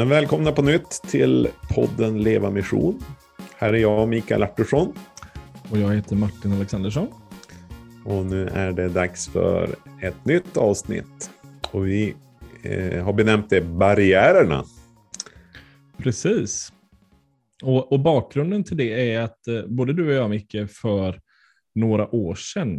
Men välkomna på nytt till podden Leva Mission. Här är jag, Mikael Artursson. Och jag heter Martin Alexandersson. Och nu är det dags för ett nytt avsnitt. Och vi eh, har benämnt det Barriärerna. Precis. Och, och, bakgrunden till det är att eh, både du och jag, Micke, för några år sedan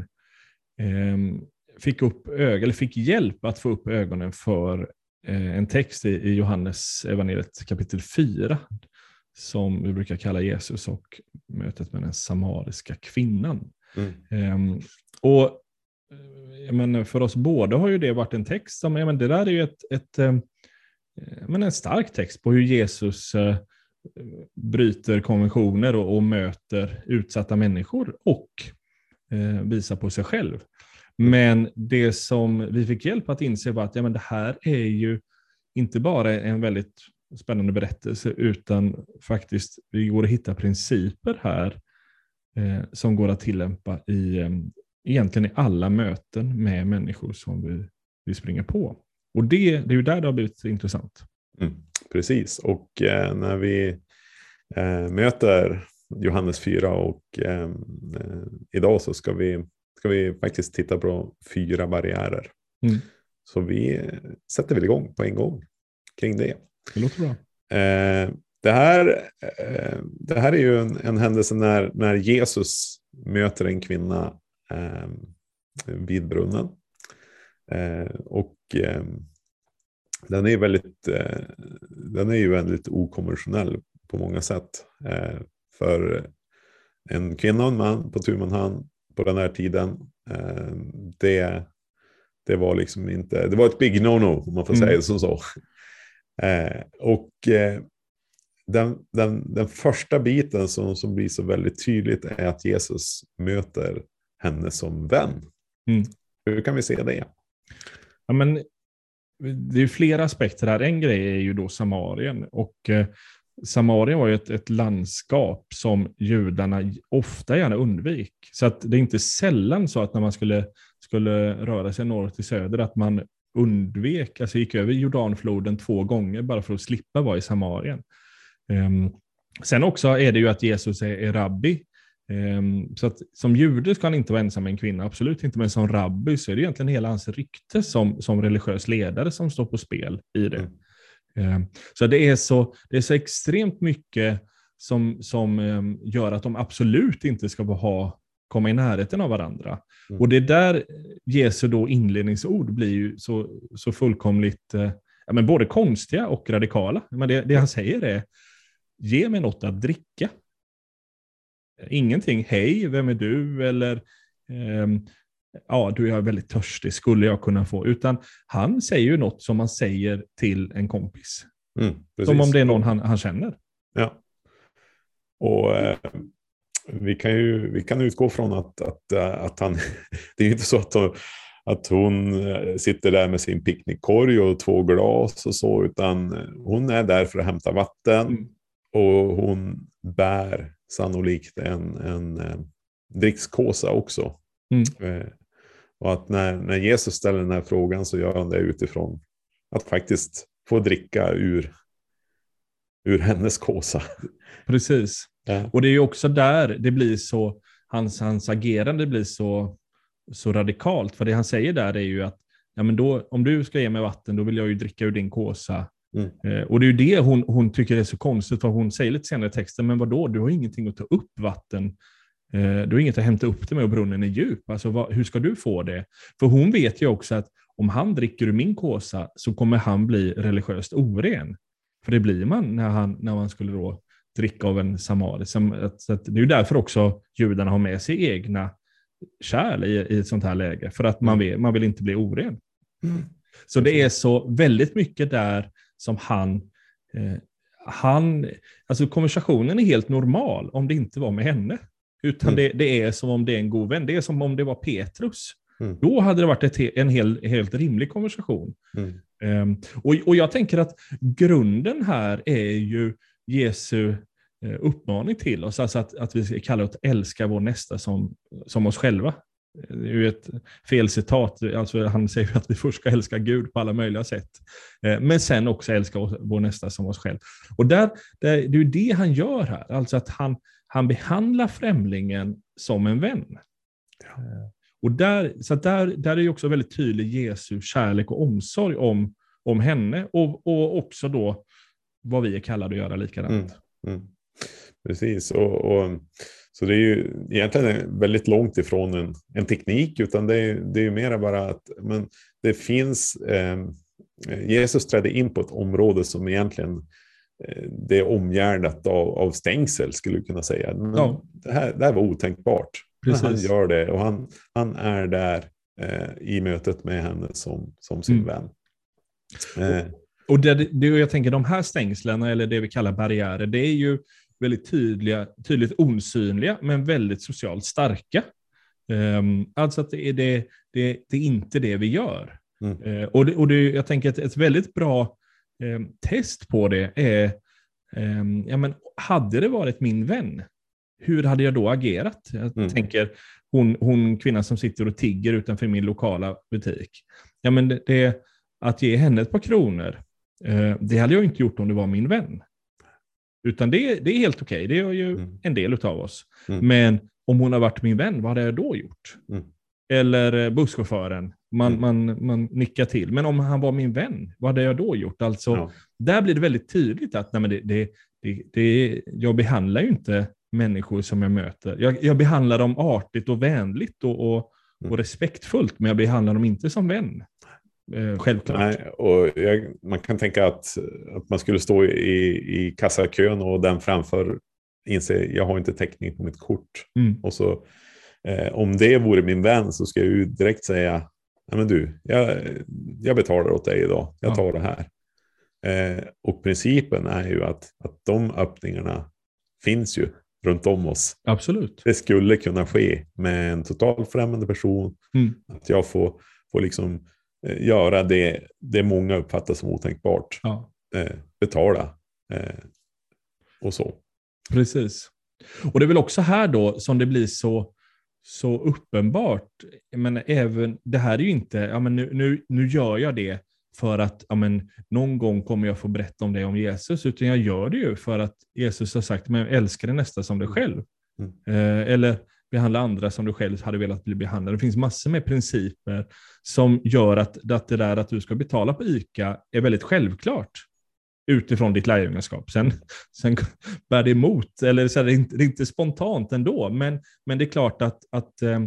eh, fick, upp ög eller fick hjälp att få upp ögonen för en text i, Johannes evangeliet kapitel 4 som vi brukar kalla Jesus och mötet med den samariska kvinnan. Mm. Um, och men för oss båda har ju det varit en text som, men det där är ju ett, ett, men en stark text på hur Jesus bryter konventioner och, och, möter utsatta människor och visar på sig själv. Men det som vi fick hjälp att inse var att ja, men det här är ju inte bara en väldigt spännande berättelse, utan faktiskt vi går att hitta principer här eh, som går att tillämpa i eh, egentligen i alla möten med människor som vi, vi springer på. Och det, det är ju där det har blivit intressant. Mm, precis, och eh, när vi eh, möter Johannes 4 och eh, idag så ska vi ska vi faktiskt titta på fyra barriärer. Mm. Så vi sätter väl igång på en gång kring det. Det låter bra. Eh, det, här, eh, det här är ju en, en händelse när, när Jesus möter en kvinna eh, vid brunnen. Eh, och eh, den är, väldigt, eh, den är ju väldigt okonventionell på många sätt. för en kvinna och en man på tu man hand på den här tiden. Eh, det, det var liksom inte, det var ett big no-no om man får mm. säga det som så. Eh, och eh, den, den, den första biten som, som blir så väldigt tydligt är att Jesus möter henne som vän. Mm. Hur kan vi se det? Ja, men, det är flera aspekter här. En grej är ju då Samarien. Och Samarien var ju ett, ett, landskap som judarna ofta gärna undvik. Så att det är inte sällan så att när man skulle, skulle röra sig norr till söder att man undvek, alltså gick över Jordanfloden två gånger bara för att slippa vara i Samarien. Um, sen också är det ju att Jesus är, är rabbi. Um, så att som jude ska han inte vara ensam med en kvinna, absolut inte, men som rabbi så är det egentligen hela hans rykte som, som religiös ledare som står på spel i det. Mm. Ehm, så det är så, det är så extremt mycket som, som ehm, gör att de absolut inte ska ha, komma i närheten av varandra. Mm. Och det där Jesu då inledningsord blir ju så, så fullkomligt eh, ja, men både konstiga och radikala. Men det, det han säger är, ge mig något att dricka. Ingenting, hej, vem är du? Eller um, ja, du är väldigt törstig, skulle jag kunna få? Utan han säger ju något som man säger till en kompis. Mm, som om det är någon han, han känner. Ja. Och eh, vi kan ju vi kan utgå från att, att, eh, att han, det är ju inte så att hon, att hon eh, sitter där med sin picknickkorg och två glas och så, utan hon är där för att hämta vatten. Mm. Och hon bär sannolikt en, en, en drickskåsa också. Mm. Och att när, när Jesus ställer den här frågan så gör han det utifrån att faktiskt få dricka ur, ur hennes kåsa. Precis. Ja. Och det är ju också där det blir så, hans, hans agerande blir så, så radikalt. För det han säger där är ju att ja, men då, om du ska ge mig vatten, då vill jag ju dricka ur din kåsa. Mm. Eh, och det är ju det hon, hon tycker är så konstigt, för hon säger lite senare i texten, men vadå, du har ingenting att ta upp vatten du har inget att hämta upp det med och brunnen är djup. Alltså, vad, hur ska du få det? För hon vet ju också att om han dricker ur min kåsa så kommer han bli religiöst oren. För det blir man när, han, när man skulle då dricka av en samari. Så att, det är därför också judarna har med sig egna kärl i, i ett sånt här läge. För att man vill, man vill inte bli oren. Mm. Så det är så väldigt mycket där som han eh, han, alltså konversationen är helt normal om det inte var med henne. Utan mm. det, det, är som om det är en god vän. Det är som om det var Petrus. Mm. Då hade det varit ett, en hel, helt rimlig konversation. Um, och, och jag tänker att grunden här är ju Jesu uh, uppmaning till oss, alltså att, att vi ska kalla att älska vår nästa som, som oss själva. det är ju ett fel citat. Alltså, han säger att vi först ska älska Gud på alla möjliga sätt. Eh, men sen också älska vår nästa som oss själv. Och där, det är ju det han gör här. Alltså att han, han behandlar främlingen som en vän. Ja. Eh, och där, så där, där är ju också väldigt tydlig Jesu kärlek och omsorg om, om henne och, och också då vad vi är kallade att göra likadant. Mm, mm. Precis, och, och, så det är ju egentligen väldigt långt ifrån en, en teknik, utan det är, det är ju mera bara att men det finns, eh, Jesus trädde in på ett område som egentligen det är omgärdat av, av stängsel, skulle du kunna säga. Men ja. det, här, det här var otänkbart. Precis. Han gör det och han, han är där eh, i mötet med henne som, som sin mm. vän. Eh. Och det, det, jag tänker de här stängslen, eller det vi kallar barriärer, det är ju väldigt tydliga, tydligt osynliga, men väldigt socialt starka. Um, alltså att det är, det, det, det är inte det vi gör. Mm. Uh, och det, och det, jag tänker att ett väldigt bra test på det är, um, ja, men hade det varit min vän, hur hade jag då agerat? Jag mm. tänker hon, hon kvinnan som sitter och tigger utanför min lokala butik. Ja, men det, det att ge henne ett par kronor, uh, det hade jag inte gjort om det var min vän. Utan det, det är helt okej, okay. det är ju mm. en del av oss. Mm. Men om hon har varit min vän, vad hade jag då gjort? Mm. Eller eh, busschauffören, man, mm. man, man nickar till. Men om han var min vän, vad hade jag då gjort? Alltså, ja. Där blir det väldigt tydligt att nej, men det, det, det, det, jag behandlar ju inte människor som jag möter. Jag, jag behandlar dem artigt och vänligt och, och, och mm. respektfullt, men jag behandlar dem inte som vän. Eh, självklart. Nej, och jag, man kan tänka att, att man skulle stå i, i kassakön och den framför inser jag har inte täckning på mitt kort. Mm. Och så, eh, om det vore min vän så ska jag ju direkt säga, nej men du, jag, jag betalar åt dig idag, jag tar ja. det här. Eh, och principen är ju att, att de öppningarna finns ju runt om oss. Absolut. Det skulle kunna ske med en totalt främmande person. Mm. Att jag får, får liksom Eh, göra det, det många uppfattar som otänkbart. Ja. Eh, betala eh, och så. Precis. Och det är väl också här då som det blir så, så uppenbart. Men även, det här är ju inte, ja, men nu, nu, nu gör jag det för att ja, men, någon gång kommer jag få berätta om det om Jesus, utan jag gör det ju för att Jesus har sagt, men älska dig nästa som dig själv. Mm. Eh, eller behandla andra som du själv hade velat bli behandlad. Det finns massor med principer som gör att, att det där att du ska betala på ICA är väldigt självklart utifrån ditt lärjungaskap. Sen, sen bär det emot, eller så är det, inte, det är inte spontant ändå, men, men det är klart att, att eh,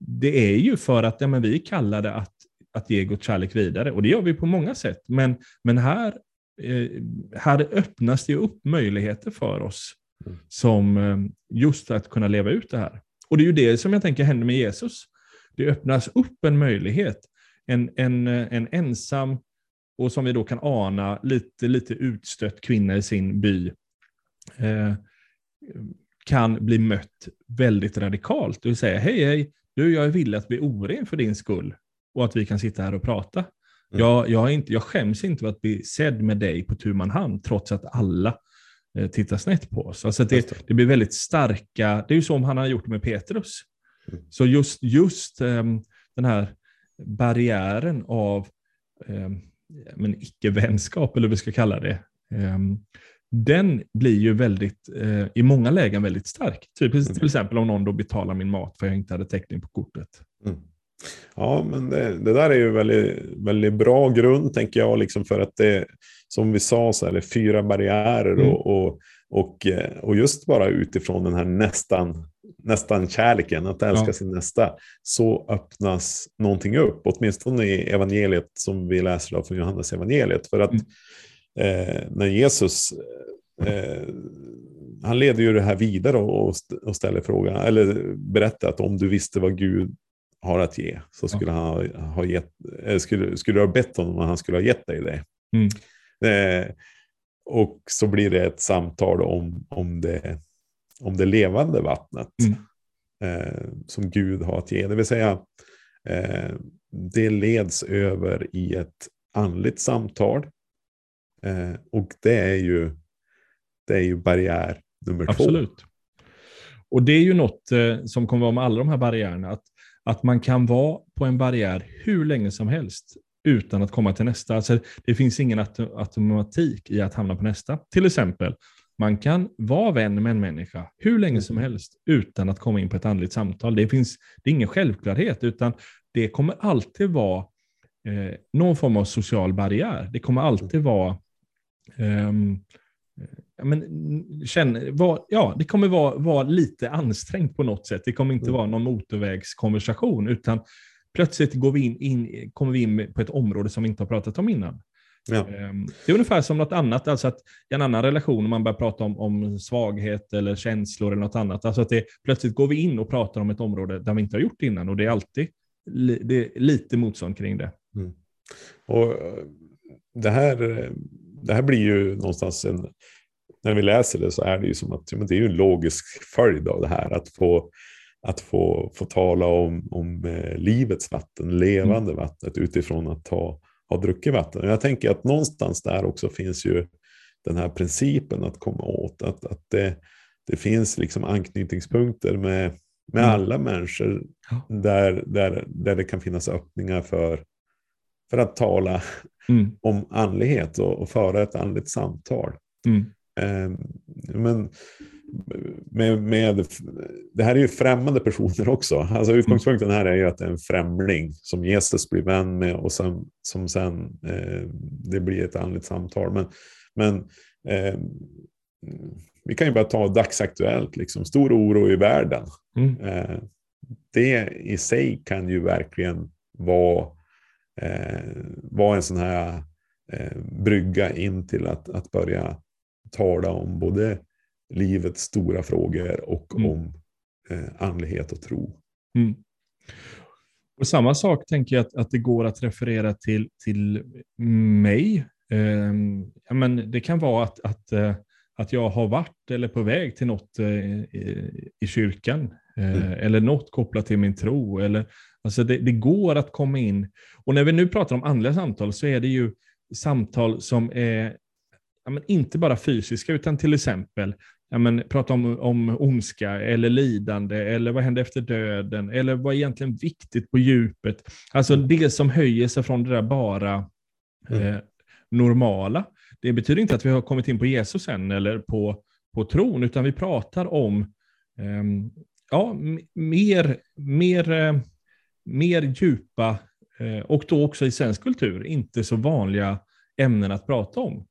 det är ju för att ja, men vi är kallade att, att ge Guds kärlek vidare, och det gör vi på många sätt. Men, men här, eh, här öppnas det upp möjligheter för oss som eh, just att kunna leva ut det här. Och det är ju det som jag tänker händer med Jesus. Det öppnas upp en möjlighet. En, en, en ensam, och som vi då kan ana, lite, lite utstött kvinna i sin by eh, kan bli mött väldigt radikalt och säga hej, hej, du, jag är villig att bli oren för din skull och att vi kan sitta här och prata. Mm. Jag, jag, inte, jag skäms inte för att bli sedd med dig på tu man hand, trots att alla Eh, titta snett på oss. Alltså det, det, blir väldigt starka, det är ju så han har gjort med Petrus. Mm. Så just, just um, den här barriären av um, men icke-vänskap, eller vad vi ska kalla det, um, den blir ju väldigt, uh, i många lägen väldigt stark. Typ, mm. Till exempel om någon då betalar min mat för jag inte hade täckning på kortet. Mm. Ja, men det, det, där är ju väldigt, väldigt bra grund, tänker jag, liksom för att det, som vi sa, så är det fyra barriärer mm. och, och, och, och, just bara utifrån den här nästan, nästan kärleken, att älska ja. sin nästa, så öppnas någonting upp, åtminstone i evangeliet som vi läser av från Johannes evangeliet. För att mm. eh, när Jesus eh, han leder ju det här vidare och, och ställer frågan, eller berättar att om du visste vad Gud har att ge så skulle, han ha, ha gett, skulle, skulle du ha bett honom att han skulle ha gett dig det. Mm. Eh, och så blir det ett samtal om, om, det, om det levande vattnet mm. eh, som Gud har att ge. Det vill säga, eh, det leds över i ett andligt samtal. Eh, och det är ju, det är ju barriär nummer Absolut. två. Och det är ju något eh, som kommer vara med alla de här barriärerna. Att att man kan vara på en barriär hur länge som helst utan att komma till nästa. Alltså, det finns ingen automatik i att hamna på nästa. Till exempel, man kan vara vän med en människa hur länge som helst utan att komma in på ett andligt samtal. Det, finns, det är ingen självklarhet, utan det kommer alltid vara eh, någon form av social barriär. Det kommer alltid vara ja, men, känn, var, ja, det kommer vara, vara lite ansträngt på något sätt. Det kommer inte mm. vara någon motorvägskonversation, utan plötsligt går vi in, in, kommer vi in på ett område som vi inte har pratat om innan. Ja. Ehm, det är ungefär som något annat, alltså att i en annan relation, om man börjar prata om, om svaghet eller känslor eller något annat, alltså att det, plötsligt går vi in och pratar om ett område där vi inte har gjort innan och det är alltid det är lite motstånd kring det. Mm. Och eh, det här, det här blir ju någonstans en, när vi läser det så är det ju som att det är en logisk följd av det här, att få att få, få tala om, om eh, livets vatten, levande mm. vattnet utifrån att ha, ha druckit vatten. Jag tänker att någonstans där också finns ju den här principen att komma åt, att, att det, det finns liksom anknytningspunkter med, med mm. alla människor där, där, där det kan finnas öppningar för, för att tala mm. om andlighet och, och föra ett andligt samtal. Mm. Eh, men med, med, det här är ju främmande personer också. Alltså utgångspunkten här är ju att det är en främling som Jesus blir vän med och sen, som sen eh, det blir ett andligt samtal. Men, men eh, vi kan ju bara ta dagsaktuellt, liksom, stor oro i världen. Mm. Eh, det i sig kan ju verkligen vara, eh, vara en sån här eh, brygga in till att, att börja tala om både livets stora frågor och mm. om eh, andlighet och tro. Mm. Och samma sak tänker jag att, att det går att referera till, till mig. Eh, ja, men det kan vara att, att, eh, att jag har varit eller på väg till något eh, i, i kyrkan. Eh, mm. Eller något kopplat till min tro. Eller, alltså det, det, går att komma in. Och när vi nu pratar om andliga samtal så är det ju samtal som är ja, men inte bara fysiska, utan till exempel ja, men, prata om, om ondska eller lidande, eller vad händer efter döden, eller vad är egentligen viktigt på djupet? Alltså mm. det som höjer sig från det där bara mm. eh, normala. Det betyder inte att vi har kommit in på Jesus än, eller på, på tron, utan vi pratar om eh, ja, mer, mer, eh, mer djupa, eh, och då också i svensk kultur, inte så vanliga ämnen att prata om.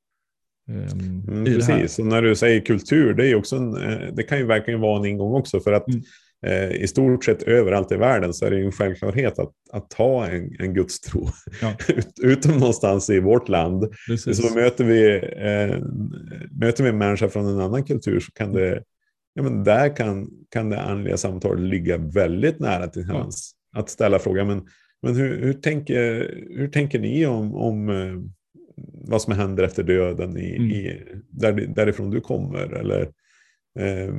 Um, mm, precis, och när du säger kultur, det, är också en, eh, det kan ju verkligen vara en ingång också. För att mm. eh, i stort sett överallt i världen så är det ju en självklarhet att, att ha en, en gudstro. Ja. Ut, utom någonstans i vårt land. Precis. Så möter vi, eh, möter vi en människa från en annan kultur så kan det, ja, men där kan, kan det andliga samtalet ligga väldigt nära till hands. Ja. Att ställa frågan, men, men hur, hur, tänker, hur tänker ni om, om eh, vad som händer efter döden i, mm. i, där, därifrån du kommer. Eller eh,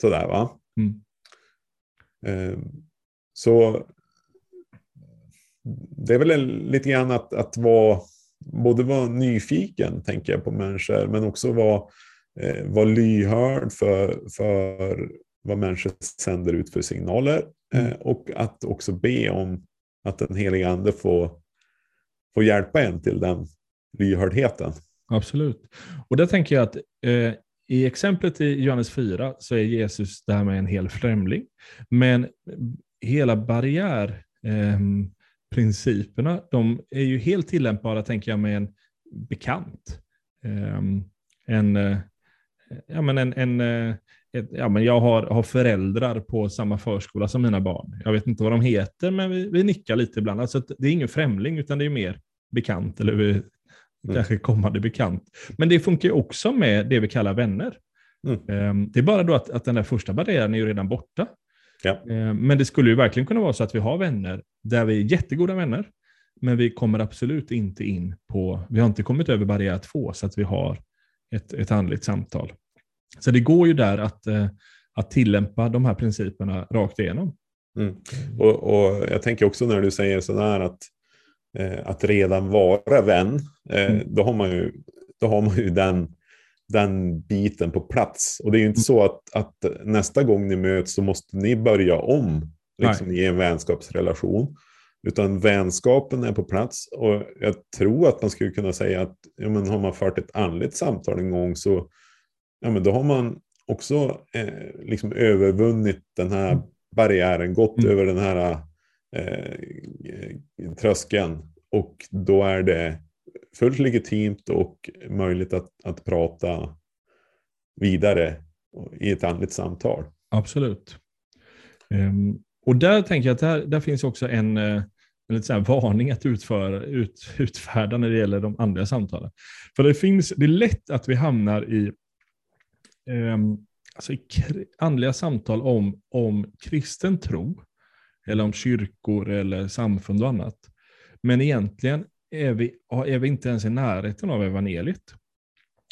sådär va. Mm. Eh, så det är väl lite grann att, att vara, både vara nyfiken tänker jag på människor, men också vara, eh, vara lyhörd för, för vad människor sänder ut för signaler. Mm. Eh, och att också be om att den heliga ande får, får hjälpa en till den lyhördheten. Absolut. Och där tänker jag att eh, i exemplet i Johannes 4 så är Jesus där med en hel främling. Men hela barriärprinciperna, eh, de är ju helt tillämpbara, tänker jag, med en bekant. Eh, en, eh, ja, men en, en eh, ett, ja, men jag har, har föräldrar på samma förskola som mina barn. Jag vet inte vad de heter, men vi, vi nickar lite ibland. Alltså, det är ingen främling, utan det är mer bekant, eller vi Mm. kanske kommande bekant. Men det funkar ju också med det vi kallar vänner. Mm. Ehm, det är bara då att, att den där första barriären är ju redan borta. Ja. Ehm, men det skulle ju verkligen kunna vara så att vi har vänner där vi är jättegoda vänner, men vi kommer absolut inte in på, vi har inte kommit över barriär två så att vi har ett, ett andligt samtal. Så det går ju där att, eh, att tillämpa de här principerna rakt igenom. Mm. Och, och, Jag tänker också när du säger sådär att att redan vara vän, eh, mm. då, har man ju, då har man ju den, den biten på plats. Och det är ju inte mm. så att, att nästa gång ni möts så måste ni börja om liksom, i en vänskapsrelation. Utan vänskapen är på plats och jag tror att man skulle kunna säga att ja, men har man fört ett andligt samtal en gång så ja, men då har man också eh, liksom övervunnit den här barriären, gått mm. över den här eh, tröskeln och då är det fullt legitimt och möjligt att, att prata vidare i ett andligt samtal. Absolut. Um, och där tänker jag att där, där finns också en, eh, en lite så varning att utföra, ut, utfärda när det gäller de andliga samtalen. För det, finns, det är lätt att vi hamnar i, um, alltså i andliga samtal om, om kristen tro, eller om kyrkor eller samfund och annat. Men egentligen är vi, är vi inte ens i närheten av evangeliet.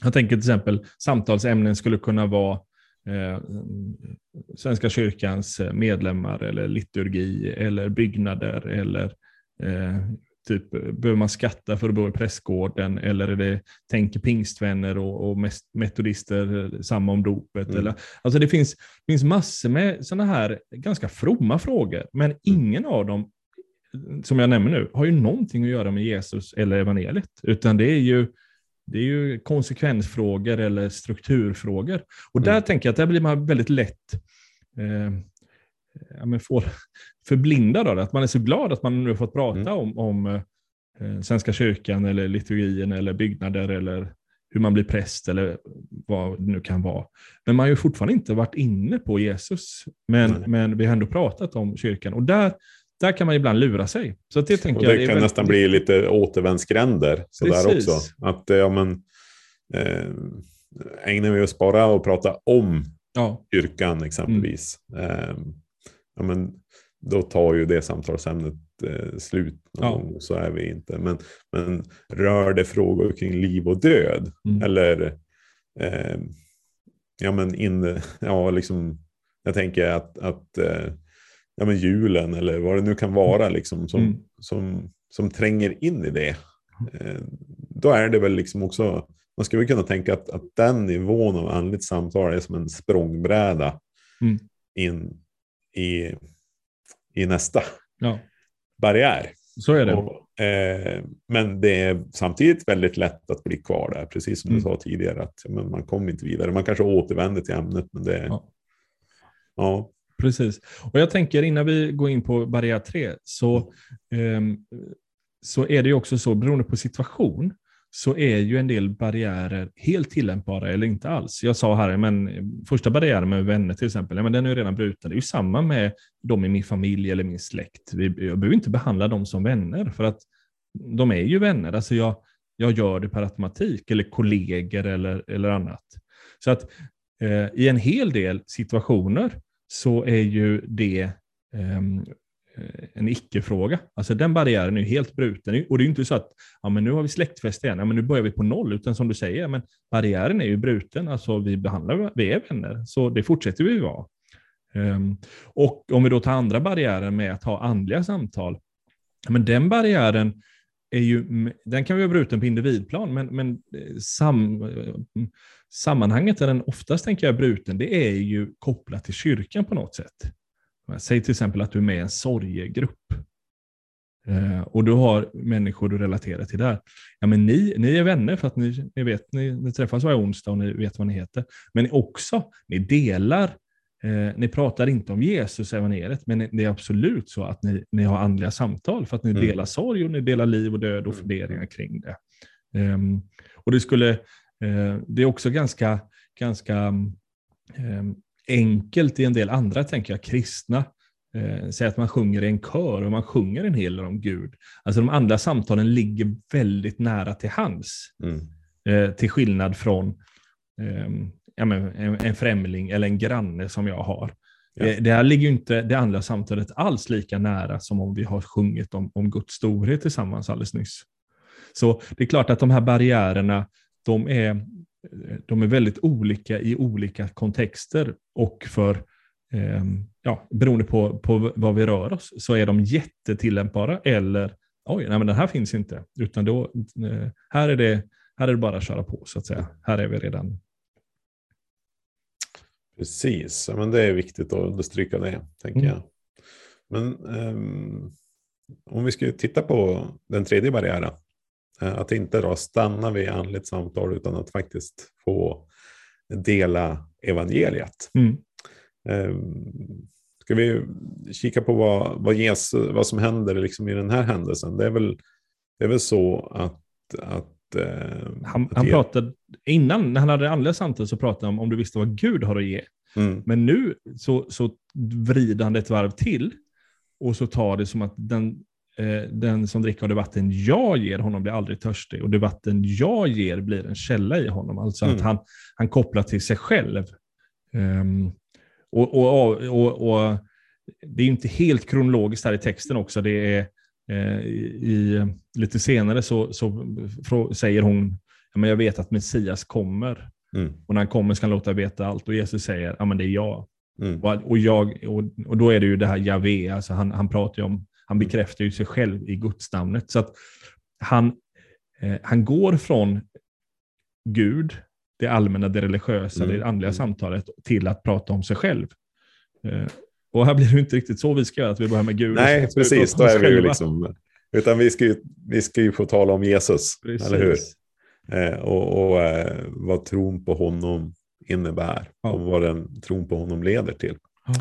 Jag tänker till exempel samtalsämnen skulle kunna vara eh, Svenska kyrkans eh, medlemmar eller liturgi eller byggnader eller eh, typ behöver man skatta för att bo i prästgården eller är det tänker pingstvänner och, och metodister samma om dopet? Mm. Eller, alltså det finns, finns massor med sådana här ganska fromma frågor, men mm. ingen av dem som jag nämner nu, har ju någonting att göra med Jesus eller evangeliet, utan det är ju, det är ju konsekvensfrågor eller strukturfrågor. Och där mm. tänker jag att där blir man väldigt lätt eh, ja, men får förblindad av det. Att man är så glad att man nu har fått prata mm. om, om eh, Svenska kyrkan eller liturgin eller byggnader eller hur man blir präst eller vad det nu kan vara. Men man har ju fortfarande inte varit inne på Jesus. Men, men vi har ändå pratat om kyrkan. Och där där kan man ibland lura sig. Så det, tänker och det, jag, kan väldigt... nästan bli lite återvändsgränder sådär också. Att ja, men, eh, ägnar vi oss bara att prata om ja. kyrkan exempelvis, mm. eh, ja, men, då tar ju det samtalsämnet eh, slut ja. så är vi inte. Men, men rör det frågor kring liv och död, mm. eller eh, ja, men in, ja, liksom, jag tänker att, att eh, ja, men julen eller vad det nu kan vara liksom, som, mm. som, som tränger in i det. Eh, då är det väl liksom också, man skulle kunna tänka att, att den nivån av andligt samtal är som en språngbräda mm. in i, i nästa ja. barriär. Så är det. Och, eh, men det är samtidigt väldigt lätt att bli kvar där, precis som mm. du sa tidigare. att men Man kommer inte vidare. Man kanske återvänder till ämnet, men det, ja. ja. Precis. Och jag tänker innan vi går in på barriär 3, så, eh, så är det ju också så, beroende på situation, så är ju en del barriärer helt tillämpbara eller inte alls. Jag sa här, men första barriären med vänner till exempel, men den är ju redan bruten. Det är ju samma med de i min familj eller min släkt. Jag behöver inte behandla dem som vänner, för att de är ju vänner. Alltså jag, jag gör det per automatik, eller kollegor eller, eller annat. Så att eh, i en hel del situationer så är ju det eh, Eh, en icke-fråga. Alltså den barriären är helt bruten. Och det är inte så att ja, men nu har vi släktfest igen, ja, men nu börjar vi på noll, utan som du säger, men barriären är ju bruten. Alltså vi behandlar, vi är vänner, så det fortsätter vi vara. Um, och om vi då tar andra barriären med att ha andliga samtal, men den barriären är ju, den kan vi ha bruten på individplan, men, men eh, sam, eh, sammanhanget där den oftast tänker jag bruten, det är ju kopplat till kyrkan på något sätt. Säg till exempel att du är med i en sorgegrupp. Eh, och du har människor du relaterar till där. Ja, men ni, ni är vänner för att ni, ni, vet, ni, ni träffas varje onsdag och ni vet vad ni heter. Men också, ni delar Eh, ni pratar inte om Jesus evangeliet, men det är absolut så att ni, ni har andliga samtal för att ni mm. delar sorg och ni delar liv och död och mm. funderingar kring det. Um, och det, skulle, uh, det är också ganska, ganska um, enkelt i en del andra, tänker jag, kristna eh, säg att man sjunger i en kör och man sjunger en hel del om Gud. Alltså de andra samtalen ligger väldigt nära till hands. Mm. Eh, till skillnad från eh, ja, men, en, en främling eller en granne som jag har. Ja. Det, det här ligger ju inte det andra samtalet alls lika nära som om vi har sjungit om, om Guds storhet tillsammans alldeles nyss. Så det är klart att de här barriärerna, de är, de är väldigt olika i olika kontexter och för eh, ja, beroende på, på vad vi rör oss så är de jättetillämpbara eller oj, nej men den här finns inte. Utan då, eh, här, är det, här är det bara att köra på så att säga. Här är vi redan Precis, men det är viktigt att understryka det, tänker mm. jag. Men um, om vi skulle titta på den tredje barriären, att inte då stanna vid andligt samtal utan att faktiskt få dela evangeliet. Mm. Um, ska vi kika på vad, vad, Jesus, vad som händer liksom i den här händelsen? Det är väl, det är väl så att, att uh, han, han pratade, innan, när han hade andliga samtal så pratade han om om du visste vad Gud har att ge. Mm. Men nu så, så vrider han det ett varv till och så tar det som att den, eh, den som dricker av det vatten jag ger honom blir aldrig törstig och det vatten jag ger blir en källa i honom. Alltså mm. att han, han kopplar till sig själv. Um, och, och, och, och, Det är inte helt kronologiskt här i texten också. Det är, eh, i, lite senare så, så säger hon, men jag vet att Messias kommer. Mm. Och när han kommer ska han låta veta allt. Och Jesus säger, ja men det är jag. Mm. Och, och, jag och, och då är det ju det här Javé, alltså han, han pratar ju om, han mm. bekräftar ju sig själv i gudsnamnet. Så att han, eh, han går från Gud, det allmänna, det religiösa, mm. det andliga mm. samtalet, till att prata om sig själv. Eh, och här blir det inte riktigt så vi ska göra, att vi börjar med Gud. Nej, precis. Då är vi ju liksom, utan vi ska ju, vi ska ju få tala om Jesus, precis. eller hur? Eh, och, och eh, vad tron på honom innebär ja. och vad den tron på honom leder till. Ja.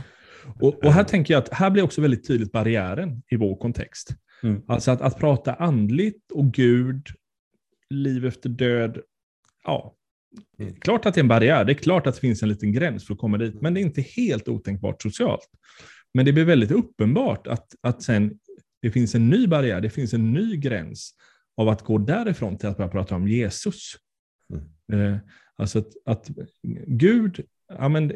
Och, och, här tänker jag att här blir också väldigt tydligt barriären i vår kontext. Mm. Alltså att, att prata andligt och Gud, liv efter död, ja, mm. klart att det är en barriär. Det är klart att det finns en liten gräns för att komma dit, men det är inte helt otänkbart socialt. Men det blir väldigt uppenbart att, att sen det finns en ny barriär, det finns en ny gräns av att gå därifrån till att börja prata om Jesus. Mm. Eh, alltså att, att Gud, ja, men,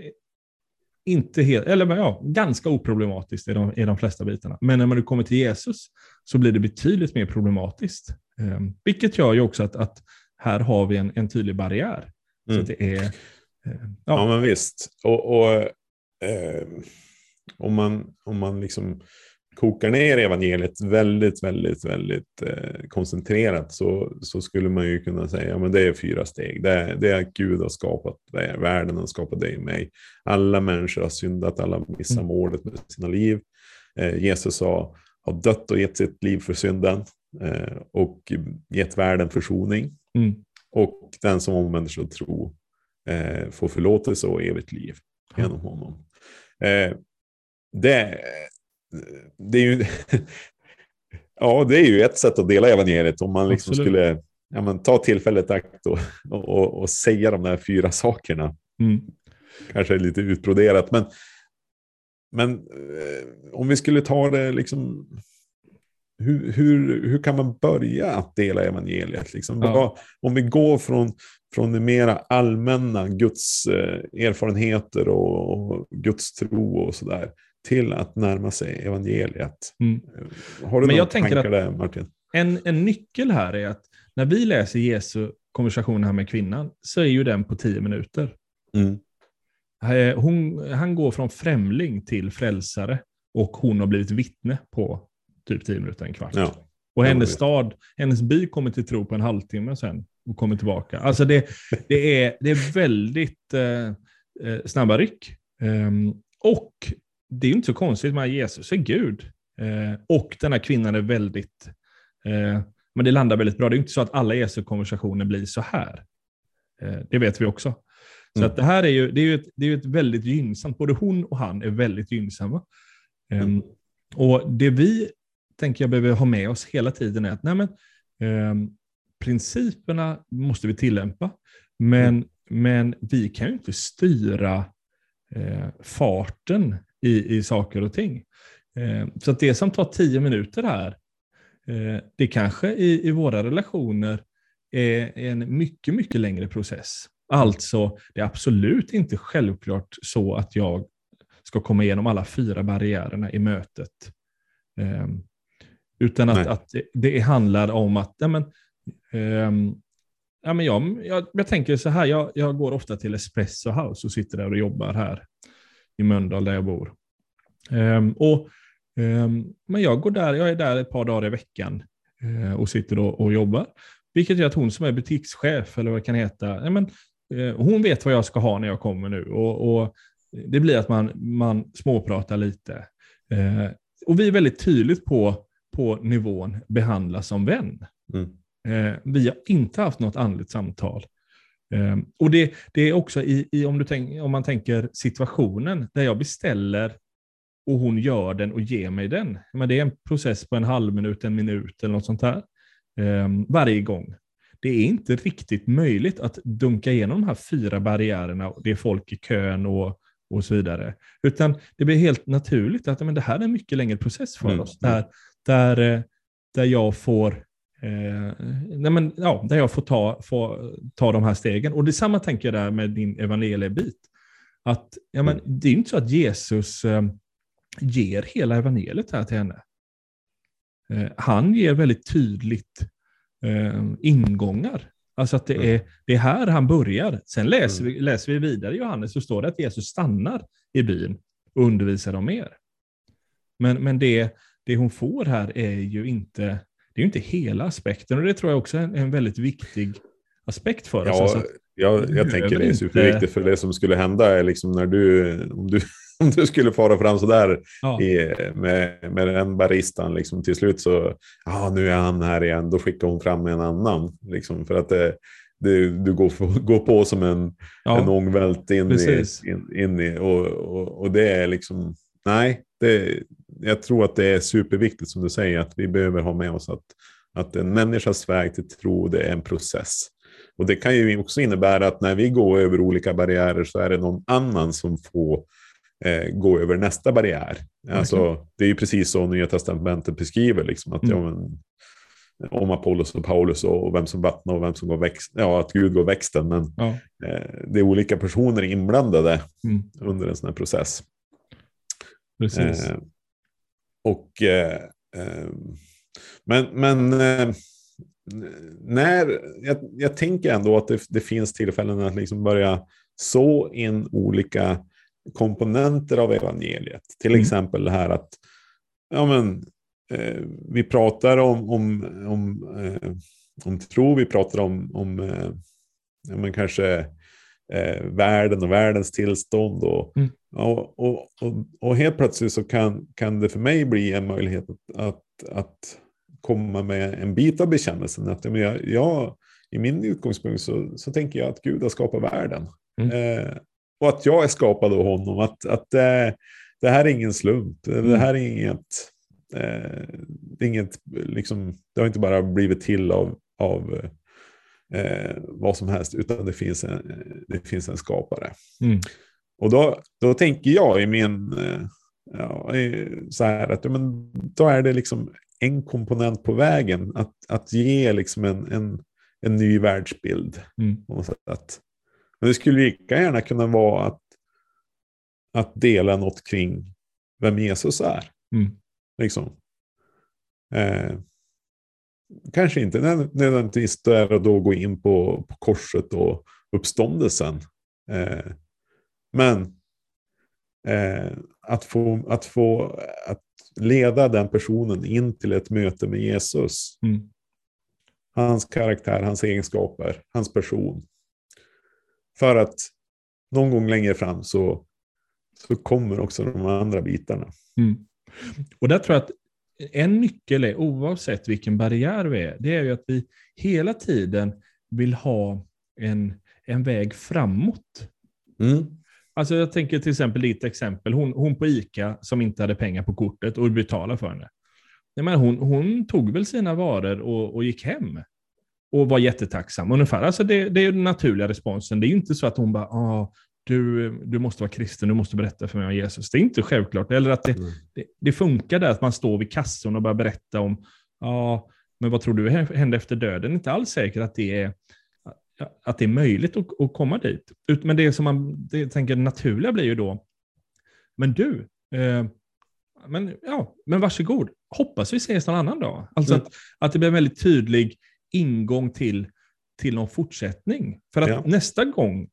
inte helt, eller ja, ganska oproblematiskt i de, i de flesta bitarna. Men när man kommer till Jesus så blir det betydligt mer problematiskt. Eh, vilket gör ju också att, att här har vi en, en tydlig barriär. Mm. Så det är, eh, ja. ja. men visst. Och, och eh, om man, om man liksom kokar ner evangeliet väldigt, väldigt, väldigt eh, koncentrerat så, så skulle man ju kunna säga att ja, det är fyra steg. Det är, det är att Gud har skapat världen, har skapat dig och mig. Alla människor har syndat, alla missar mm. målet med sina liv. Eh, Jesus har, har dött och gett sitt liv för synden eh, och gett världen försoning. Mm. Och den som omvänder sig och tror eh, får förlåtelse och evigt liv genom honom. Eh, det det är ju, ja, det är ju ett sätt att dela evangeliet om man liksom skulle ja, men, ta tillfället i akt och, och, och, säga de där fyra sakerna. Mm. Kanske är lite utbroderat, men, men eh, om vi skulle ta det liksom hur, hur, hur kan man börja att dela evangeliet? Liksom? Ja. Om vi går från, från det mera allmänna Guds eh, erfarenheter och, och Guds tro och sådär till att närma sig evangeliet. Mm. Har du Men jag tänker tankar där, Martin? En, en nyckel här är att när vi läser Jesu konversation här med kvinnan så är ju den på tio minuter. Mm. Eh, hon, han går från främling till frälsare och hon har blivit vittne på typ tio minuter, en kvart. Ja. Och hennes stad, hennes by kommer till tro på en halvtimme sen och kommer tillbaka. Alltså det, det, är, det är väldigt eh, eh snabba ryck. Um, och det är inte så konstigt med Jesus är Gud. Eh, och den här kvinnan är väldigt, eh, men det landar väldigt bra. Det är inte så att alla Jesu konversationer blir så här. Eh, det vet vi också. Så mm. att det här är ju, det är ju ett, det är ett väldigt gynnsamt, både hon och han är väldigt gynnsamma. Ehm, mm. Och det vi tänker jag behöver ha med oss hela tiden är att nej men, ehm, principerna måste vi tillämpa, men, mm. men vi kan ju inte styra eh, farten i, i saker och ting. Eh, så att det som tar tio minuter här, eh, det kanske i, i våra relationer är en mycket, mycket längre process. Alltså, det är absolut inte självklart så att jag ska komma igenom alla fyra barriärerna i mötet. Eh, utan att, att det handlar om att ja, men, um, ja, men jag, jag, jag, tänker så här, jag, jag går ofta till Espresso House och sitter där och jobbar här i Mölndal där jag bor. Um, och, um, men jag går där, jag är där ett par dagar i veckan uh, och sitter och, och jobbar. Vilket gör att hon som är butikschef, eller vad det kan heta, men, uh, hon vet vad jag ska ha när jag kommer nu. Och, och det blir att man, man småpratar lite. Uh, och vi är väldigt tydligt på, på nivån behandla som vän. Mm. Eh, vi har inte haft något andligt samtal. Eh, och det, det är också i, i om, tänk, om man tänker situationen där jag beställer och hon gör den och ger mig den. Men det är en process på en halv minut, en minut eller något sånt här. Eh, varje gång. Det är inte riktigt möjligt att dunka igenom de här fyra barriärerna. Det är folk i kön och, och så vidare. Utan det blir helt naturligt att men det här är en mycket längre process för mm. oss. Där, där, eh, där jag får Eh, nej men, ja, där jag får ta, får ta de här stegen. Och detsamma tänker jag där med din evangeliebit. Att, ja, men, mm. det är ju inte så att Jesus eh, ger hela evangeliet här till henne. Eh, han ger väldigt tydligt eh, ingångar. Alltså att det mm. är, det är här han börjar. Sen läser, mm. vi, läser vi vidare i Johannes så står det att Jesus stannar i byn och undervisar dem mer. Men, men det, det hon får här är ju inte det är ju inte hela aspekten och det tror jag också är en, en väldigt viktig aspekt för oss. Ja, alltså, jag, jag tänker det är superviktigt för det som skulle hända är liksom när du, om du, om du skulle fara fram sådär ja. i, med, med den baristan liksom till slut så, ja nu är han här igen, då skickar hon fram en annan. Liksom, för att det, det, du går, går på som en, ja. en ångvält in, i, in, in i, och, och, och det är liksom, nej, det, jag tror att det är superviktigt som du säger att vi behöver ha med oss att, att en människas väg till tro det är en process. Och det kan ju också innebära att när vi går över olika barriärer så är det någon annan som får eh, gå över nästa barriär. Okay. Alltså, det är ju precis så Nya Testamentet beskriver, liksom, att mm. ja, men, om Apollos och Paulus och vem som vattnar och vem som går växten, ja att Gud går växten. Men ja. eh, det är olika personer inblandade mm. under en sån här process. Precis. Eh, och, eh, eh, men men eh, när, jag, jag, tänker ändå att det, det, finns tillfällen att liksom börja så in olika komponenter av evangeliet. Till mm. exempel det här att ja, men, eh, vi pratar om, om, om, eh, om tro, vi pratar om, om eh, ja, men kanske eh, världen och världens tillstånd. Och, mm. Och, och, och, och, helt plötsligt så kan, kan det för mig bli en möjlighet att, att, att komma med en bit av bekännelsen. Att jag, jag, I min utgångspunkt så, så tänker jag att Gud har skapat världen. Mm. Eh, och att jag är skapad av honom. Att, att eh, det här är ingen slump. Mm. Det här är inget... Eh, inget liksom, det har inte bara blivit till av, av eh, vad som helst, utan det finns en, det finns en skapare. Mm. Och då, då tänker jag i min, eh, ja, så här att men, då är det liksom en komponent på vägen att, att ge liksom en, en, en ny världsbild. Mm. Sätt. Men det skulle lika gärna kunna vara att, att dela något kring vem Jesus är. Mm. Liksom. Eh, kanske inte nödvändigtvis där och då gå in på, på korset och uppståndelsen. Eh, men eh, att, få, att få att leda den personen in till ett möte med Jesus. Mm. Hans karaktär, hans egenskaper, hans person. För att någon gång längre fram så, så kommer också de andra bitarna. Mm. Och där tror jag att en nyckel är, oavsett vilken barriär vi är, det är ju att vi hela tiden vill ha en, en väg framåt. Mm. Alltså jag tänker till exempel ditt exempel, hon, hon på ICA som inte hade pengar på kortet och betalade för henne. Men hon, hon tog väl sina varor och, och gick hem och var jättetacksam. Ungefär. Alltså det, det är den naturliga responsen. Det är inte så att hon bara, ah, du, du måste vara kristen, du måste berätta för mig om Jesus. Det är inte självklart. Eller att det, mm. det, det, funkar där att man står vid kassan och börjar berätta om, ja, men vad tror du händer efter döden? Inte alls säkert att det är, att det är möjligt att, att komma dit. Men det som man det, tänker naturliga blir ju då, men du, eh, men, ja, men varsågod, hoppas vi ses någon annan dag. Alltså mm. att, att det blir en väldigt tydlig ingång till, till någon fortsättning. För att ja. nästa gång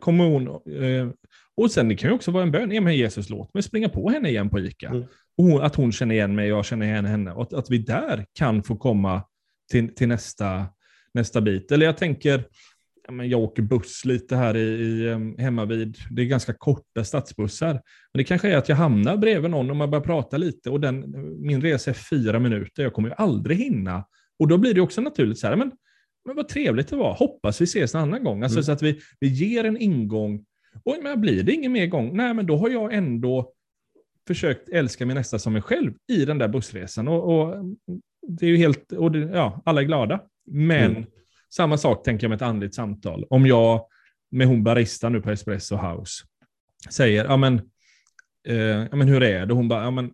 kommer hon... Eh, och sen det kan ju också vara en bön. Ja, men Jesus, låt mig springa på henne igen på ICA. Mm. Och att hon känner igen mig jag känner igen henne. Och att, att vi där kan få komma till, till nästa, nästa bit. Eller jag tänker, jag åker buss lite här i, i, ehm, hemma vid, det är ganska korta stadsbussar. Men det kanske är att jag hamnar bredvid någon och man börjar prata lite och den, min resa är fyra minuter, jag kommer ju aldrig hinna. Och då blir det också naturligt så här, men, men vad trevligt det var, hoppas vi ses en annan gång. Alltså mm. så att vi, vi ger en ingång, och men blir det ingen mer gång, nej men då har jag ändå försökt älska min nästa som mig själv i den där bussresan. Och, och det är ju helt, och det, ja, alla är glada. Men mm. samma sak tänker jag med ett andligt samtal. Om jag med hon barista nu på Espresso House säger, ja men, eh, ja, men hur är det? hon bara, ja men,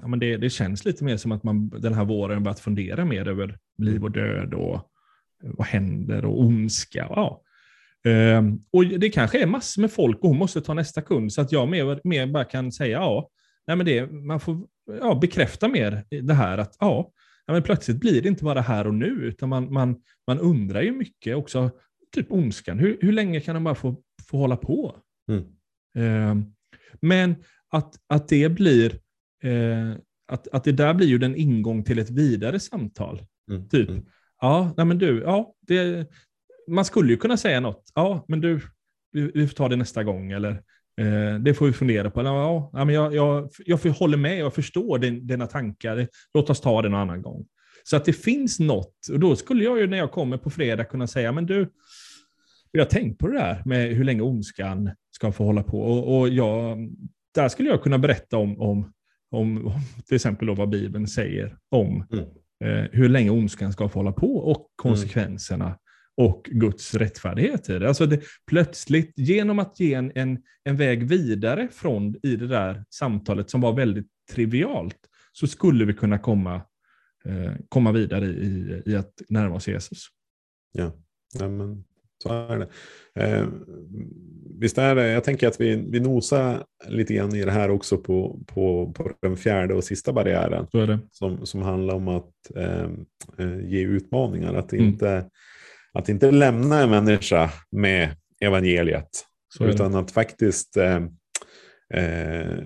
ja, men det, det känns lite mer som att man den här våren börjat fundera mer över liv och död och vad händer och ondska. Ja. Um, och det kanske är massor med folk och hon måste ta nästa kund så att jag mer, mer bara kan säga ja. Nej, men det, man får ja, bekräfta mer det här att ja, ja men plötsligt blir det inte bara här och nu utan man, man, man undrar ju mycket också, typ ondskan, hur, hur länge kan den bara få, få hålla på? Mm. Um, men att, att det blir, uh, att, att det där blir ju den ingång till ett vidare samtal. Mm. Typ, mm. ja, nej men du, ja, det, man skulle ju kunna säga något. Ja, men du, vi, vi får ta det nästa gång. Eller eh, det får vi fundera på. Ja, men jag, jag, jag håller med, jag förstår din, dina tankar. Låt oss ta det någon annan gång. Så att det finns något. Och då skulle jag ju när jag kommer på fredag kunna säga, men du, jag har tänkt på det där med hur länge ondskan ska få hålla på. Och, och jag, där skulle jag kunna berätta om, om, om, till exempel vad Bibeln säger om mm. eh, hur länge ondskan ska få hålla på och konsekvenserna och Guds rättfärdighet i det. Alltså det, plötsligt, genom att ge en, en, en väg vidare från i det där samtalet som var väldigt trivialt, så skulle vi kunna komma, eh, komma vidare i, i att närma oss Jesus. Ja, ja men så är det. Eh, visst är det, jag tänker att vi, vi nosar lite grann i det här också på, på, på den fjärde och sista barriären. Som, som handlar om att eh, eh ge utmaningar. Att mm. Att inte lämna en människa med evangeliet. utan att faktiskt eh, eh,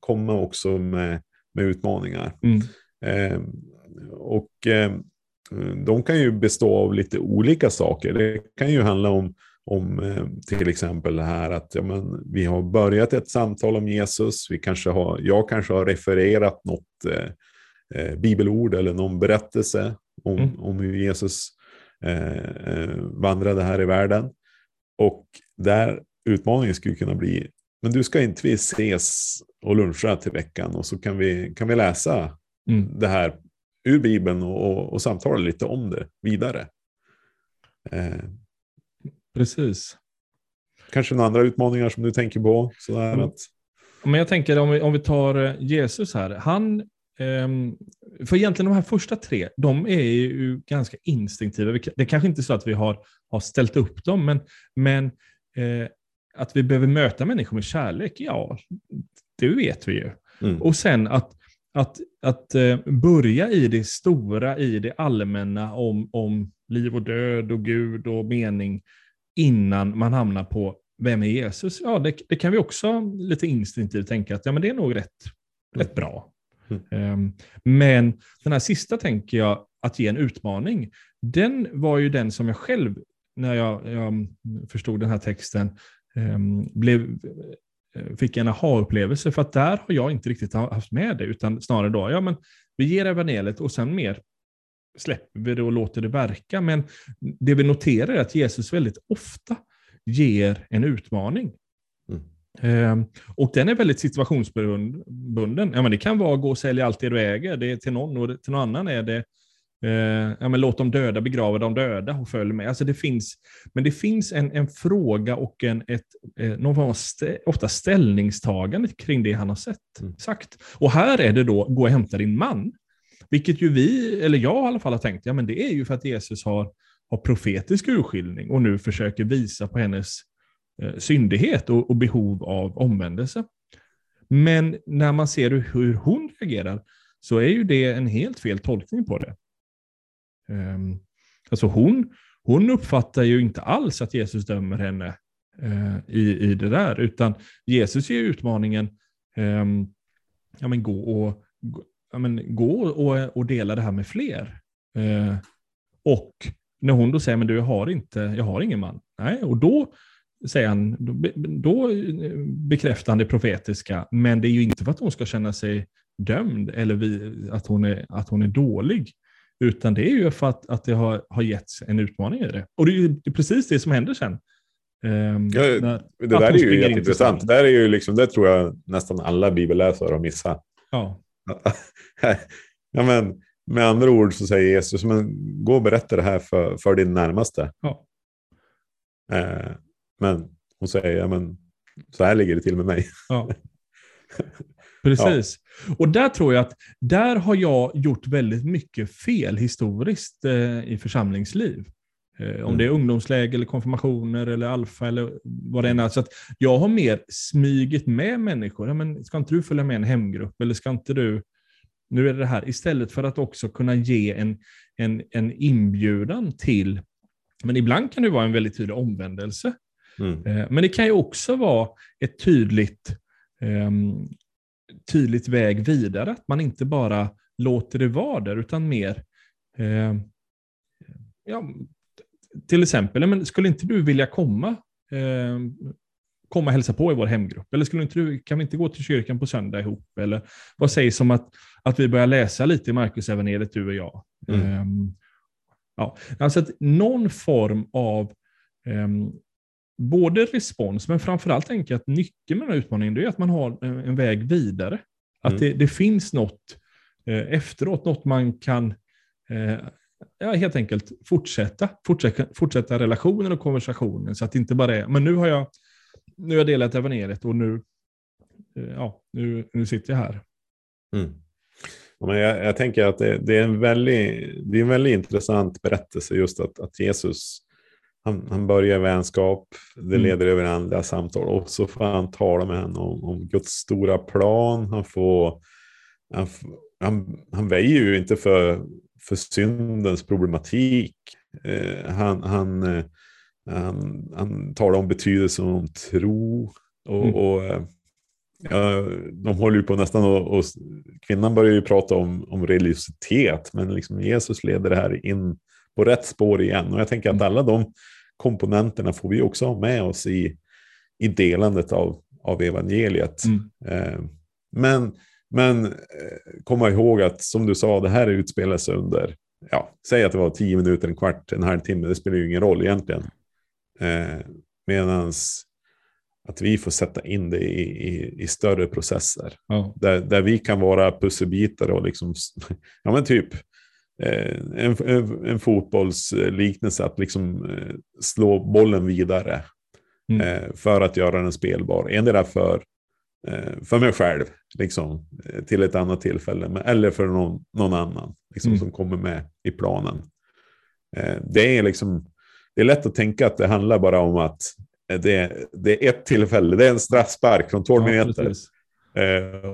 komma också med, med utmaningar. Mm. Eh, och eh, de kan ju bestå av lite olika saker. Det kan ju handla om, om eh, till exempel det här att ja, men, vi har börjat ett samtal om Jesus. Vi kanske har, jag kanske har refererat något eh, eh bibelord eller någon berättelse om, mm. om hur Jesus eh, eh, vandrade här i världen. Och där utmaningen skulle kunna bli, men du ska inte vi ses och luncha till veckan och så kan vi, kan vi läsa mm. det här ur Bibeln och, och, och samtala lite om det vidare. Eh, Precis. Kanske några andra utmaningar som du tänker på? Sådär mm. att... Men jag tänker om vi, om vi tar eh, Jesus här. Han Um, för egentligen de här första tre, de är ju ganska instinktiva. Det är kanske inte så att vi har, har ställt upp dem, men, men eh, att vi behöver möta människor med kärlek, ja, det vet vi ju. Mm. Och sen att, att, att eh, börja i det stora, i det allmänna om, om liv och död och Gud och mening innan man hamnar på vem är Jesus? Ja, det, det kan vi också lite instinktivt tänka att ja, men det är nog rätt, rätt bra. Mm. Ehm, men den här sista tänker jag, att ge en utmaning, den var ju den som jag själv, när jag, jag mm, förstod den här texten, ehm, blev, eh, fick en aha-upplevelse. För att där har jag inte riktigt haft med det, utan snarare då, ja men vi ger evangeliet och sen mer släpper vi det och låter det verka. Men det vi noterar är att Jesus väldigt ofta ger en utmaning. Ehm, och den är väldigt situationsbunden. Ja, men det kan vara gå och sälja allt det du äger. Det är till någon och till någon annan är det eh, ja, men låt de döda begrava de döda och följ med. Alltså det finns, men det finns en, en fråga och en, ett, eh, någon form av stä, ofta ställningstagande kring det han har sett, mm. sagt. Och här är det då, gå och hämta din man. Vilket ju vi, eller jag i alla fall har tänkt, ja men det är ju för att Jesus har, har profetisk urskiljning och nu försöker visa på hennes Eh, syndighet och, och behov av omvändelse. Men när man ser hur hon reagerar så är ju det en helt fel tolkning på det. Um, alltså hon, hon uppfattar ju inte alls att Jesus dömer henne uh, i, i det där, utan Jesus ger utmaningen, um, ja men gå och, ja men gå och, och dela det här med fler. Uh, och när hon då säger, men du, jag har, inte, jag har ingen man. Nej, och då säger han, då, då bekräftar han det profetiska, men det är ju inte för att hon ska känna sig dömd eller vi, att, hon är, att hon är dålig, utan det är ju för att, att det har, har getts en utmaning i det. Och det är ju precis det som händer sen. Um, ja, det där är ju jätteintressant. Det, där är ju liksom, det tror jag nästan alla bibelläsare har missat. Ja. ja, men, med andra ord så säger Jesus, men gå och berätta det här för, för din närmaste. Ja. Eh, men hon säger, ja, men så här ligger det till med mig. Ja. Precis. Ja. Och där tror jag att där har jag gjort väldigt mycket fel historiskt eh, i församlingsliv. Eh, om mm. det är ungdomsläge, eller konfirmationer, eller alfa eller vad det än är. Så att jag har mer smygit med människor. Ja, men ska inte du följa med en hemgrupp? Eller ska inte du... Nu är det det här. Istället för att också kunna ge en, en, en inbjudan till... Men ibland kan det vara en väldigt tydlig omvändelse. Mm. Eh, men det kan ju också vara ett tydligt, um, tydligt väg vidare. Att man inte bara låter det vara där, utan mer eh, ja, till exempel, men skulle inte du vilja komma, eh, komma och hälsa på i vår hemgrupp? Eller skulle inte du, kan vi inte gå till kyrkan på söndag ihop? Eller vad sägs om att, att vi börjar läsa lite i Markus evangeliet du och jag? Mm. Eh, ja, alltså att någon form av eh, både respons, men framförallt tänker jag att nyckeln med den här utmaningen är att man har en väg vidare. Att mm. det, det, finns något eh, efteråt, något man kan eh, ja, helt enkelt fortsätta, fortsätta, fortsätta relationen och konversationen. Så att det inte bara är, men nu har jag, nu har jag delat evangeliet och nu, eh, ja, nu, nu sitter jag här. Mm. Ja, men jag, jag, tänker att det, det, är en väldigt, det är en väldigt intressant berättelse just att, att Jesus han, han börjar vänskap, det mm. leder över andra samtal och så får han tala med henne om, om Guds stora plan. Han, får, han, han, han väjer ju inte för, för syndens problematik. Eh, han, han, eh, han, han talar om betydelsen av tro. Och, mm. och eh, ja, de håller ju på nästan och, och, kvinnan börjar ju prata om, om religiositet, men liksom Jesus leder det här in på rätt spår igen. Och jag tänker att mm. alla de komponenterna får vi också ha med oss i, i delandet av, av evangeliet. Mm. Eh, men men eh, komma ihåg att som du sa, det här utspelar sig under, ja, säg att det var tio minuter, en kvart, en halvtimme, det spelar ju ingen roll egentligen. Eh, Medan att vi får sätta in det i, i, i större processer. Ja. Där, där vi kan vara pusselbitar och liksom, ja men typ, en, en, en fotbollsliknelse att liksom eh, slå bollen vidare. Mm. Eh, för att göra den spelbar. Endera för Eh, för mig själv, liksom, eh, till ett annat tillfälle, eller för någon, någon annan liksom, mm. som kommer med i planen. Eh, det är liksom, det är lätt att tänka att det handlar bara om att det, det är ett tillfälle, det är en straffspark från 12 ja, meter.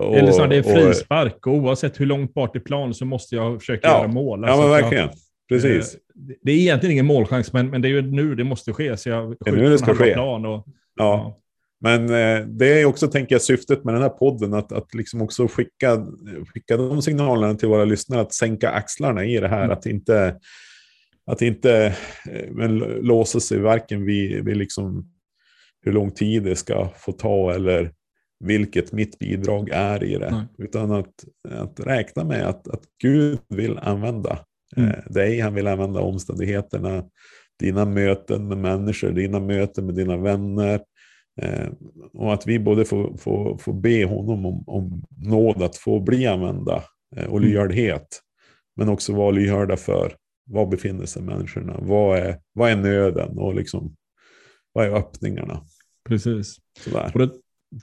Och, eller så är det frispark, och oavsett hur långt bort i plan så måste jag försöka ja, göra mål. Alltså, ja, men verkligen. Jag, Precis. Det är egentligen ingen målchans, men, men det är ju nu det måste ske. Så jag det är nu det ska ske. Plan och, ja. Men eh, det är också, tänker jag, syftet med den här podden, att, att liksom också skicka, skicka de signalerna till våra lyssnare, att sänka axlarna i det här, mm. att inte, att inte eh, men, låsa sig varken vid, vid liksom hur lång tid det ska få ta eller vilket mitt bidrag är i det. Mm. Utan att, att räkna med att, att Gud vill använda mm. eh, dig, han vill använda omständigheterna, dina möten med människor, dina möten med dina vänner, Eh, och att vi både får, får, får be honom om, om nåd att få bli använda eh, och mm. lyhördhet. Men också vara lyhörda för var befinner sig människorna? Vad är, vad är nöden och liksom, vad är öppningarna? Precis. Sådär. Och det,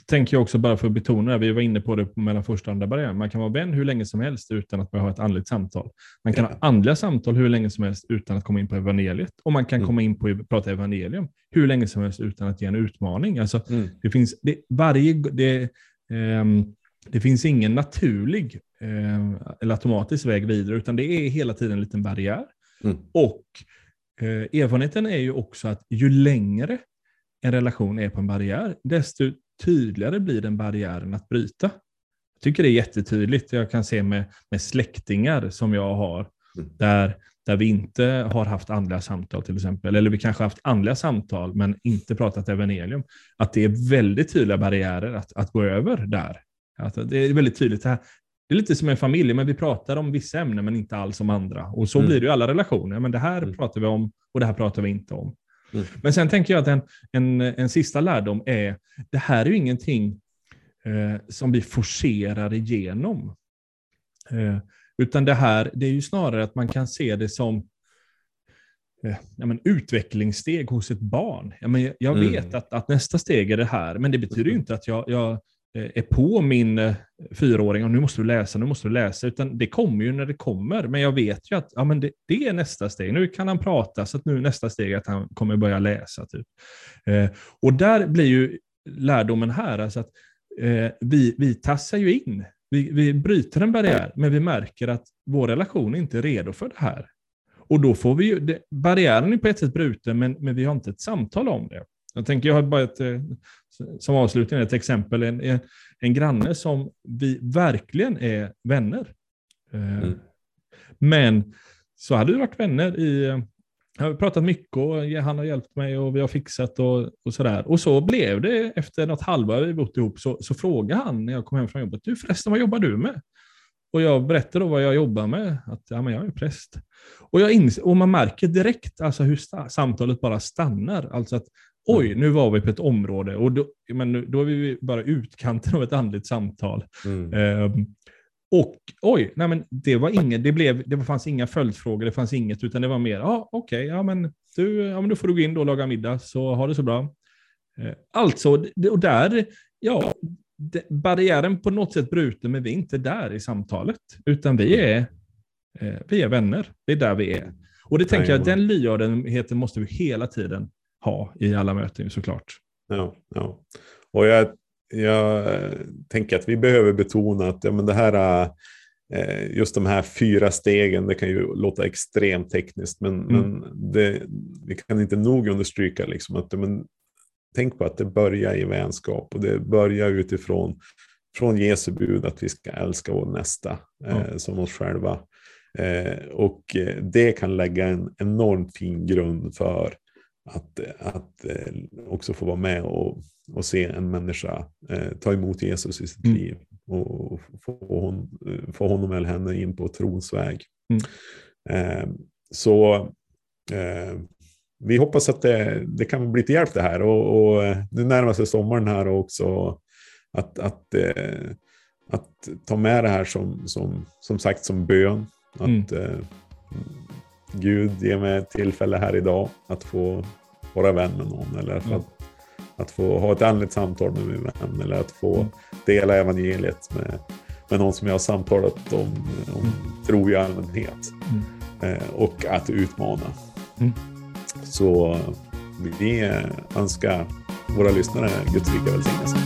tänker jag också bara för att betona, vi var inne på det mellan första och andra barriären, man kan vara vän hur länge som helst utan att behöva ha ett andligt samtal. Man kan ja. ha andliga samtal hur länge som helst utan att komma in på evangeliet. Och man kan mm. komma in på att prata evangelium hur länge som helst utan att ge en utmaning. Alltså, mm. det, finns, det, varje, det, eh, det finns ingen naturlig eh, eller automatisk väg vidare, utan det är hela tiden en liten barriär. Mm. Och eh, erfarenheten är ju också att ju längre en relation är på en barriär, desto tydligare blir den barriären att bryta. Jag tycker det är jättetydligt. Jag kan se med, med släktingar som jag har, Mm. Där, där vi inte har haft andliga samtal till exempel, eller vi kanske har haft andliga samtal men inte pratat evangelium, att det är väldigt tydliga barriärer att, att gå över där. Att det är väldigt tydligt. Det, här, det är lite som en familj, men vi pratar om vissa ämnen men inte alls om andra. Och så mm. blir det i alla relationer. Men det här mm. pratar vi om och det här pratar vi inte om. Mm. Men sen tänker jag att en, en, en sista lärdom är, det här är ju ingenting eh, som vi forcerar igenom. Eh, utan det här, det är ju snarare att man kan se det som eh, ja, men, utvecklingssteg hos ett barn. Ja, men, jag vet mm. att, att, nästa steg är det här, men det betyder ju mm. inte att jag, jag Eh, är på min eh, fyraåring och nu måste du läsa, nu måste du läsa, utan det kommer ju när det kommer. Men jag vet ju att ja, men det, det är nästa steg. Nu kan han prata, så att nu nästa steg är att han kommer börja läsa. Typ. Eh, och där blir ju lärdomen här, alltså att eh, vi, vi tassar ju in vi, vi bryter en barriär, men vi märker att vår relation inte är redo för det här. Och då får vi ju, det, barriären är på ett sätt bruten, men, men vi har inte ett samtal om det. Jag tänker, jag har bara ett, eh, som avslutning ett exempel, en, en, granne som vi verkligen är vänner. Eh, mm. Men så hade vi varit vänner i jag har pratat mycket och han har hjälpt mig och vi har fixat och, och sådär. Och så blev det efter något halvår vi bott ihop så, så frågade han när jag kom hem från jobbet, du förresten vad jobbar du med? Och jag berättade då vad jag jobbar med, att ja, men jag är präst. Och, jag ins och man märker direkt alltså, hur samtalet bara stannar. Alltså att oj, mm. nu var vi på ett område och då, men då är vi bara utkanten av ett andligt samtal. Mm. Um, och oj, nej men det var inget, det, blev, det fanns inga följdfrågor, det fanns inget, utan det var mer, ja okej, okay, ja men du, ja men då får du gå in då och laga middag, så ha det så bra. Eh, alltså, och där, ja, det, barriären på något sätt bruten, men vi är inte där i samtalet, utan vi är, eh, vi är vänner. Det är där vi är. Och det tänker jag, den lyhördheten måste vi hela tiden ha i alla möten såklart. Ja, ja. Och jag jag tänker att vi behöver betona att ja, men det här, eh, just de här fyra stegen, det kan ju låta extremt tekniskt, men, mm. men det, vi kan inte nog understryka liksom att men, tänk på att det börjar i vänskap och det börjar utifrån från Jesu bud att vi ska älska vår nästa mm. som oss själva. Eh, och det kan lägga en enormt fin grund för att, att eh, också få vara med och, och se en människa eh, ta emot Jesus i sitt mm. liv och få, hon, få honom eller henne in på trons väg. Mm. Eh, så eh, vi hoppas att det, det, kan bli till hjälp det här och, och eh, nu närmar sig sommaren här också att, att, eh, att ta med det här som, som, som sagt som bön. Att, mm Gud ge mig ett tillfälle här idag att få vara vän med någon eller mm. att, att få ha ett andligt samtal med min vän eller att få mm. dela evangeliet med, med någon som jag har samtalat om, om mm. tro i allmänhet. Mm. Eh, och att utmana. Mm. Så vi önskar våra lyssnare Guds rika välsignelse.